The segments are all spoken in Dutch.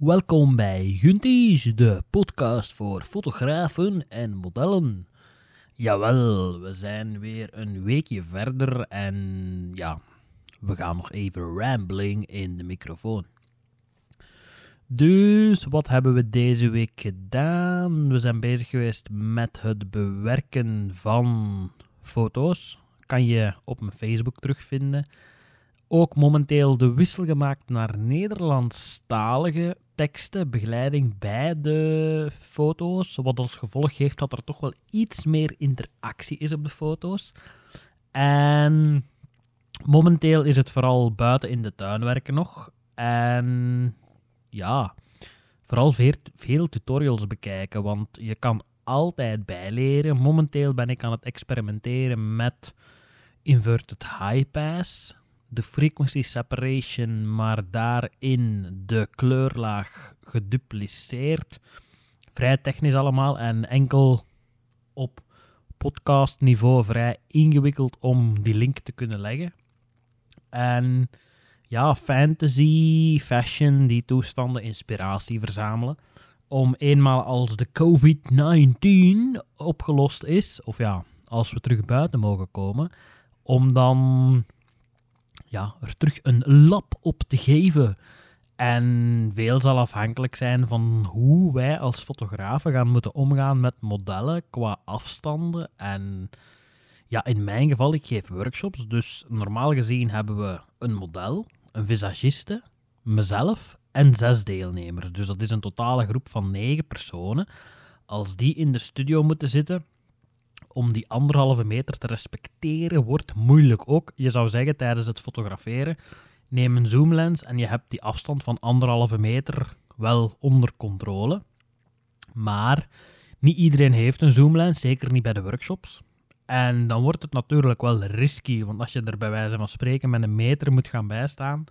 Welkom bij Gunties, de podcast voor fotografen en modellen. Jawel, we zijn weer een weekje verder en ja, we gaan nog even rambling in de microfoon. Dus wat hebben we deze week gedaan? We zijn bezig geweest met het bewerken van foto's. Kan je op mijn Facebook terugvinden. Ook momenteel de wissel gemaakt naar Nederlandstalige teksten, begeleiding bij de foto's. Wat als gevolg heeft dat er toch wel iets meer interactie is op de foto's. En momenteel is het vooral buiten in de tuin werken nog. En ja, vooral veel, veel tutorials bekijken, want je kan altijd bijleren. Momenteel ben ik aan het experimenteren met inverted high pass de frequency separation, maar daarin de kleurlaag gedupliceerd. Vrij technisch allemaal en enkel op podcastniveau vrij ingewikkeld om die link te kunnen leggen. En ja, fantasy, fashion, die toestanden, inspiratie verzamelen. Om eenmaal als de COVID-19 opgelost is, of ja, als we terug buiten mogen komen, om dan ja, er terug een lab op te geven. En veel zal afhankelijk zijn van hoe wij als fotografen gaan moeten omgaan met modellen qua afstanden. En ja, in mijn geval, ik geef workshops. Dus normaal gezien hebben we een model, een visagiste, mezelf en zes deelnemers. Dus dat is een totale groep van negen personen. Als die in de studio moeten zitten, om die anderhalve meter te respecteren wordt moeilijk ook. Je zou zeggen tijdens het fotograferen, neem een zoomlens en je hebt die afstand van anderhalve meter wel onder controle. Maar niet iedereen heeft een zoomlens, zeker niet bij de workshops. En dan wordt het natuurlijk wel risky, want als je er bij wijze van spreken met een meter moet gaan bijstaan,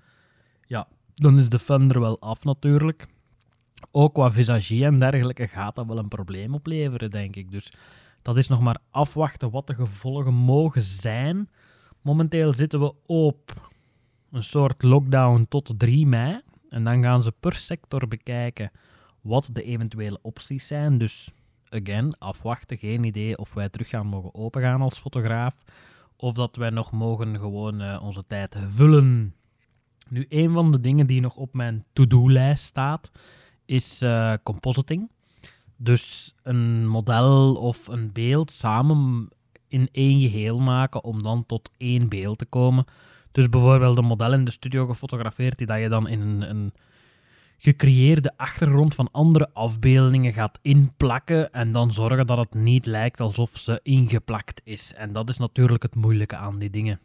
ja, dan is de fun er wel af natuurlijk. Ook qua visagie en dergelijke gaat dat wel een probleem opleveren, denk ik. Dus dat is nog maar afwachten wat de gevolgen mogen zijn. Momenteel zitten we op een soort lockdown tot 3 mei. En dan gaan ze per sector bekijken wat de eventuele opties zijn. Dus, again, afwachten. Geen idee of wij terug gaan mogen opengaan als fotograaf. Of dat wij nog mogen gewoon uh, onze tijd vullen. Nu, een van de dingen die nog op mijn to-do-lijst staat, is uh, compositing. Dus een model of een beeld samen in één geheel maken om dan tot één beeld te komen. Dus bijvoorbeeld een model in de studio gefotografeerd die dat je dan in een, een gecreëerde achtergrond van andere afbeeldingen gaat inplakken en dan zorgen dat het niet lijkt alsof ze ingeplakt is. En dat is natuurlijk het moeilijke aan die dingen.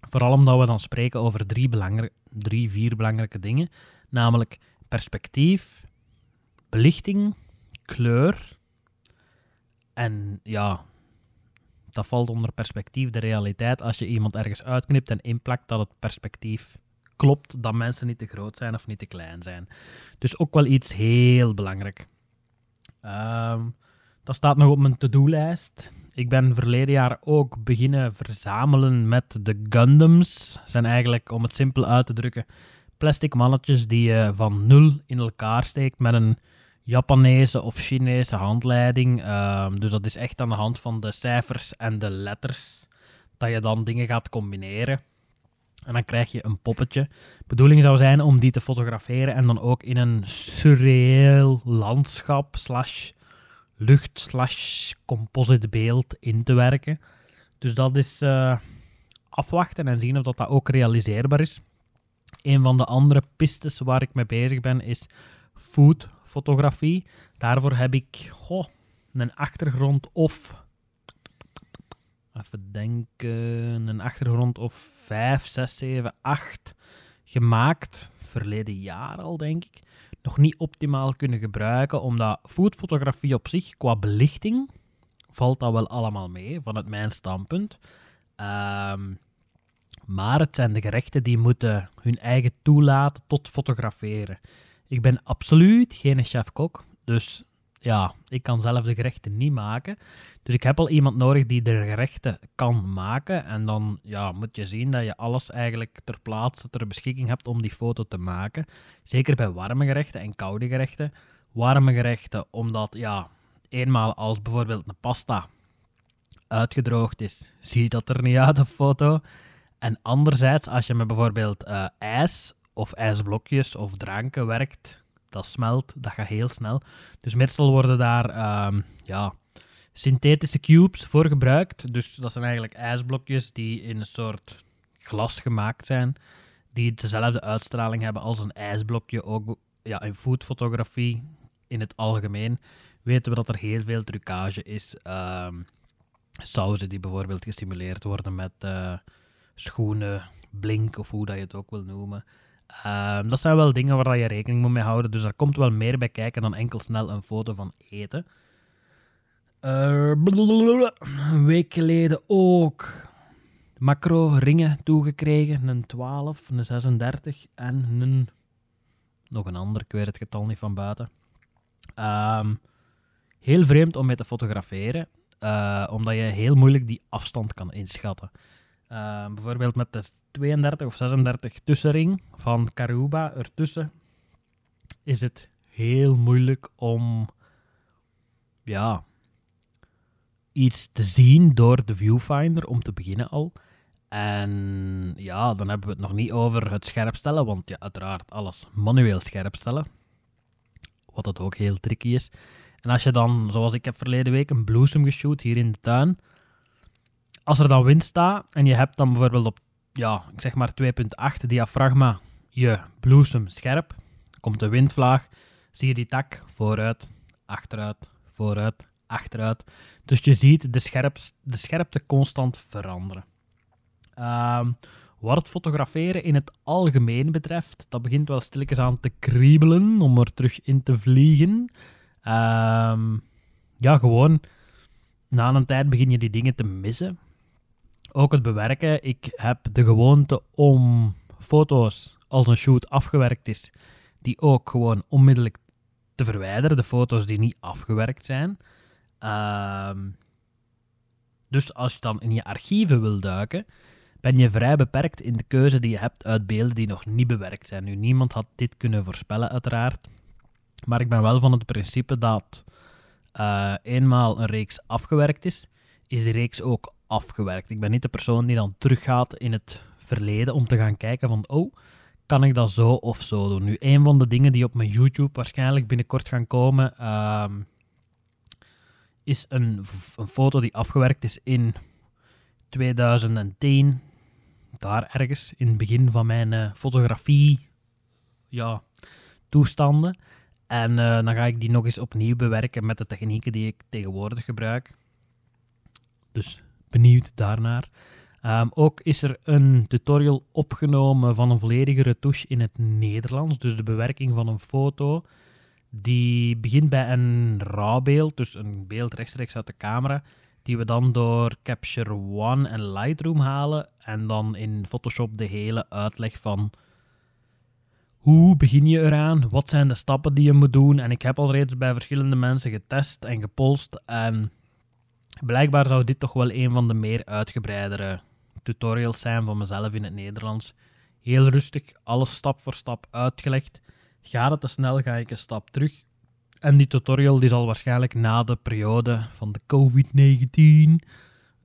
Vooral omdat we dan spreken over drie, drie vier belangrijke dingen, namelijk perspectief, belichting kleur. En ja, dat valt onder perspectief, de realiteit. Als je iemand ergens uitknipt en inplakt dat het perspectief klopt, dat mensen niet te groot zijn of niet te klein zijn. Dus ook wel iets heel belangrijk. Um, dat staat nog op mijn to-do-lijst. Ik ben verleden jaar ook beginnen verzamelen met de Gundams. zijn eigenlijk, om het simpel uit te drukken, plastic mannetjes die je van nul in elkaar steekt met een Japanese of Chinese handleiding. Ehm, dus dat is echt aan de hand van de cijfers en de letters dat je dan dingen gaat combineren. En dan krijg je een poppetje. De bedoeling zou zijn om die te fotograferen en dan ook in een surreëel landschap slash lucht slash composite beeld in te werken. Dus dat is uh, afwachten en zien of dat, dat ook realiseerbaar is. Een van de andere pistes waar ik mee bezig ben is food fotografie. Daarvoor heb ik een achtergrond of. Even denken. Een achtergrond of 5, 6, 7, 8 gemaakt. Verleden jaar al, denk ik. Nog niet optimaal kunnen gebruiken, omdat foodfotografie op zich, qua belichting, valt dat wel allemaal mee, vanuit mijn standpunt. Um, maar het zijn de gerechten die moeten hun eigen toelaten tot fotograferen. Ik ben absoluut geen chef-kok, dus ja, ik kan zelf de gerechten niet maken. Dus ik heb al iemand nodig die de gerechten kan maken. En dan ja, moet je zien dat je alles eigenlijk ter plaatse, ter beschikking hebt om die foto te maken. Zeker bij warme gerechten en koude gerechten. Warme gerechten, omdat ja, eenmaal als bijvoorbeeld een pasta uitgedroogd is, zie je dat er niet uit op foto. En anderzijds, als je met bijvoorbeeld uh, ijs of ijsblokjes of dranken werkt, dat smelt, dat gaat heel snel. Dus meestal worden daar ehm, ja, synthetische cubes voor gebruikt. Dus dat zijn eigenlijk ijsblokjes die in een soort glas gemaakt zijn, die dezelfde uitstraling hebben als een ijsblokje. Ook ja, in foodfotografie in het algemeen weten we dat er heel veel trucage is. Um, sauzen die bijvoorbeeld gestimuleerd worden met uh, schoenen, blink of hoe dat je het ook wil noemen. Ehm, dat zijn wel dingen waar je rekening moet mee houden. Dus daar komt wel meer bij kijken dan enkel snel een foto van eten. Uh, een week geleden ook macro ringen toegekregen. Een 12, een 36 en een... Nog een ander, ik weet het getal niet van buiten. Um, heel vreemd om mee te fotograferen. Uh, omdat je heel moeilijk die afstand kan inschatten. Uh, bijvoorbeeld met de 32 of 36 tussenring van Karuba ertussen is het heel moeilijk om ja, iets te zien door de viewfinder, om te beginnen al. En ja, dan hebben we het nog niet over het scherpstellen, want ja, uiteraard alles manueel scherpstellen. Wat het ook heel tricky is. En als je dan, zoals ik heb verleden week, een bloesem geshoot hier in de tuin. Als er dan wind staat en je hebt dan bijvoorbeeld op, ja, ik zeg maar 2.8 diafragma je bloesem scherp, komt de windvlaag, zie je die tak vooruit, achteruit, vooruit, achteruit. Dus je ziet de, scherp, de scherpte constant veranderen. Uh, wat het fotograferen in het algemeen betreft, dat begint wel stilletjes aan te kriebelen om er terug in te vliegen. Um, ja, gewoon na een tijd begin je die dingen te missen. Ook het bewerken. Ik heb de gewoonte om foto's als een shoot afgewerkt is, die ook gewoon onmiddellijk te verwijderen. De foto's die niet afgewerkt zijn. Um, dus als je dan in je archieven wil duiken, ben je vrij beperkt in de keuze die je hebt uit beelden die nog niet bewerkt zijn. Nu, niemand had dit kunnen voorspellen, uiteraard. Maar ik ben wel van het principe dat uh, eenmaal een reeks afgewerkt is, is die reeks ook afgewerkt. Ik ben niet de persoon die dan teruggaat in het verleden om te gaan kijken van, oh, kan ik dat zo of zo doen? Nu, een van de dingen die op mijn YouTube waarschijnlijk binnenkort gaan komen, uh, is een, een, foto die afgewerkt is in 2010. Daar ergens, in het begin van mijn uh, fotografie ja, toestanden. En uh, dan ga ik die nog eens opnieuw bewerken met de technieken die ik tegenwoordig gebruik. Dus benieuwd daarnaar. Um, ook is er een tutorial opgenomen van een volledige retouche in het Nederlands. Dus de bewerking van een foto. Die begint bij een rawbeeld, dus een beeld rechtstreeks uit de camera. Die we dan door Capture One en Lightroom halen. En dan in Photoshop de hele uitleg van hoe begin je eraan? Wat zijn de stappen die je moet doen? En ik heb al reeds bij verschillende mensen getest en gepolst. En blijkbaar zou dit toch wel een van de meer uitgebreidere tutorials zijn van mezelf in het Nederlands. Heel rustig, alles stap voor stap uitgelegd. Gaat het te snel, ga ik een stap terug. En die tutorial die zal waarschijnlijk na de periode van de COVID-19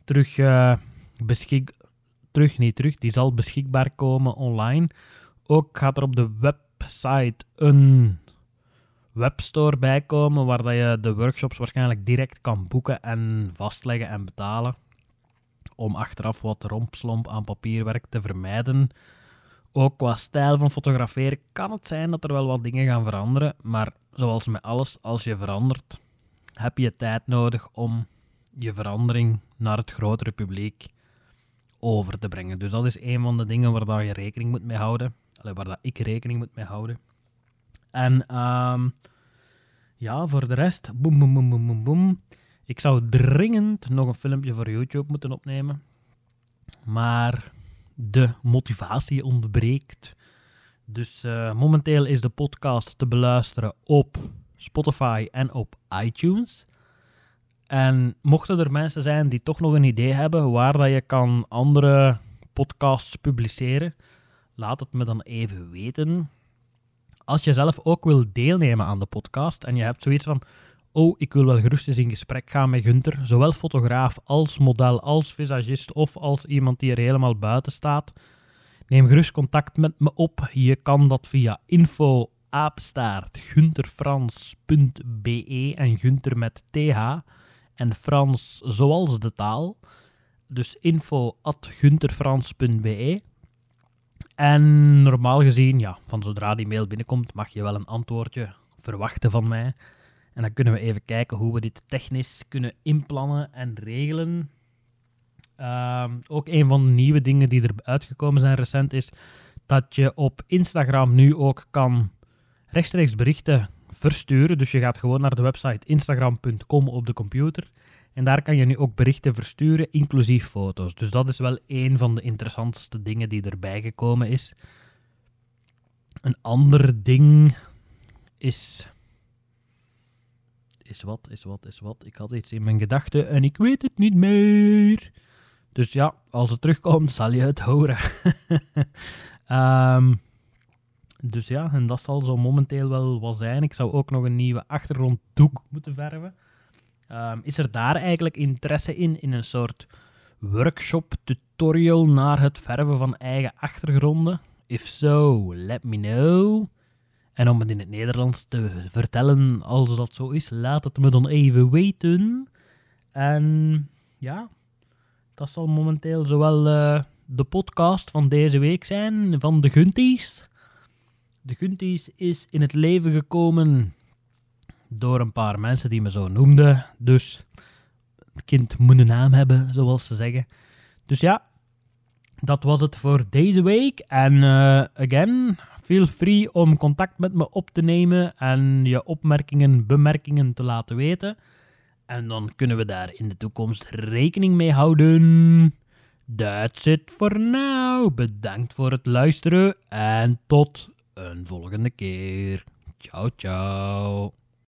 terug, uh, beschik terug, niet terug, die zal beschikbaar komen online. Ook gaat er op de website een webstore bij komen waar dat je de workshops waarschijnlijk direct kan boeken en vastleggen en betalen. Om achteraf wat rompslomp aan papierwerk te vermijden. Ook qua stijl van fotograferen kan het zijn dat er wel wat dingen gaan veranderen. Maar zoals met alles, als je verandert, heb je tijd nodig om je verandering naar het grotere publiek over te brengen. Dus dat is een van de dingen waar dat je rekening moet mee houden waar dat ik rekening moet mee houden. En um, ja, voor de rest, boem, boem, boem, boem, boem, Ik zou dringend nog een filmpje voor YouTube moeten opnemen. Maar de motivatie ontbreekt. Dus uh, momenteel is de podcast te beluisteren op Spotify en op iTunes. En mochten er mensen zijn die toch nog een idee hebben waar dat je kan andere podcasts publiceren, laat het me dan even weten. Als je zelf ook wil deelnemen aan de podcast en je hebt zoiets van: Oh, ik wil wel gerust eens in gesprek gaan met Gunther, zowel fotograaf als model, als visagist of als iemand die er helemaal buiten staat. Neem gerust contact met me op. Je kan dat via info en Gunter met th en Frans zoals de taal. Dus info gunterfrans.be. En normaal gezien, ja, van zodra die mail binnenkomt, mag je wel een antwoordje verwachten van mij. En dan kunnen we even kijken hoe we dit technisch kunnen inplannen en regelen. Ehm, ook een van de nieuwe dingen die er uitgekomen zijn recent is dat je op Instagram nu ook kan rechtstreeks berichten versturen. Dus je gaat gewoon naar de website instagram.com op de computer. En daar kan je nu ook berichten versturen, inclusief foto's. Dus dat is wel een van de interessantste dingen die erbij gekomen is. Een ander ding is. Is wat, is wat, is wat. Ik had iets in mijn gedachten en ik weet het niet meer. Dus ja, als het terugkomt, zal je het horen. um, dus ja, en dat zal zo momenteel wel wat zijn. Ik zou ook nog een nieuwe achtergronddoek moeten verven. Um, is er daar eigenlijk interesse in, in een soort workshop, tutorial naar het verven van eigen achtergronden? If so, let me know. En om het in het Nederlands te vertellen, als dat zo is, laat het me dan even weten. En ja, dat zal momenteel zowel uh, de podcast van deze week zijn, van de Gunties. De Gunties is in het leven gekomen door een paar mensen die me zo noemden. Dus het kind moet een naam hebben, zoals ze zeggen. Dus ja, dat was het voor deze week. En uh, again, feel free om contact met me op te nemen en je opmerkingen, bemerkingen te laten weten. En dan kunnen we daar in de toekomst rekening mee houden. That's it for now. Bedankt voor het luisteren en tot een volgende keer. Ciao, ciao.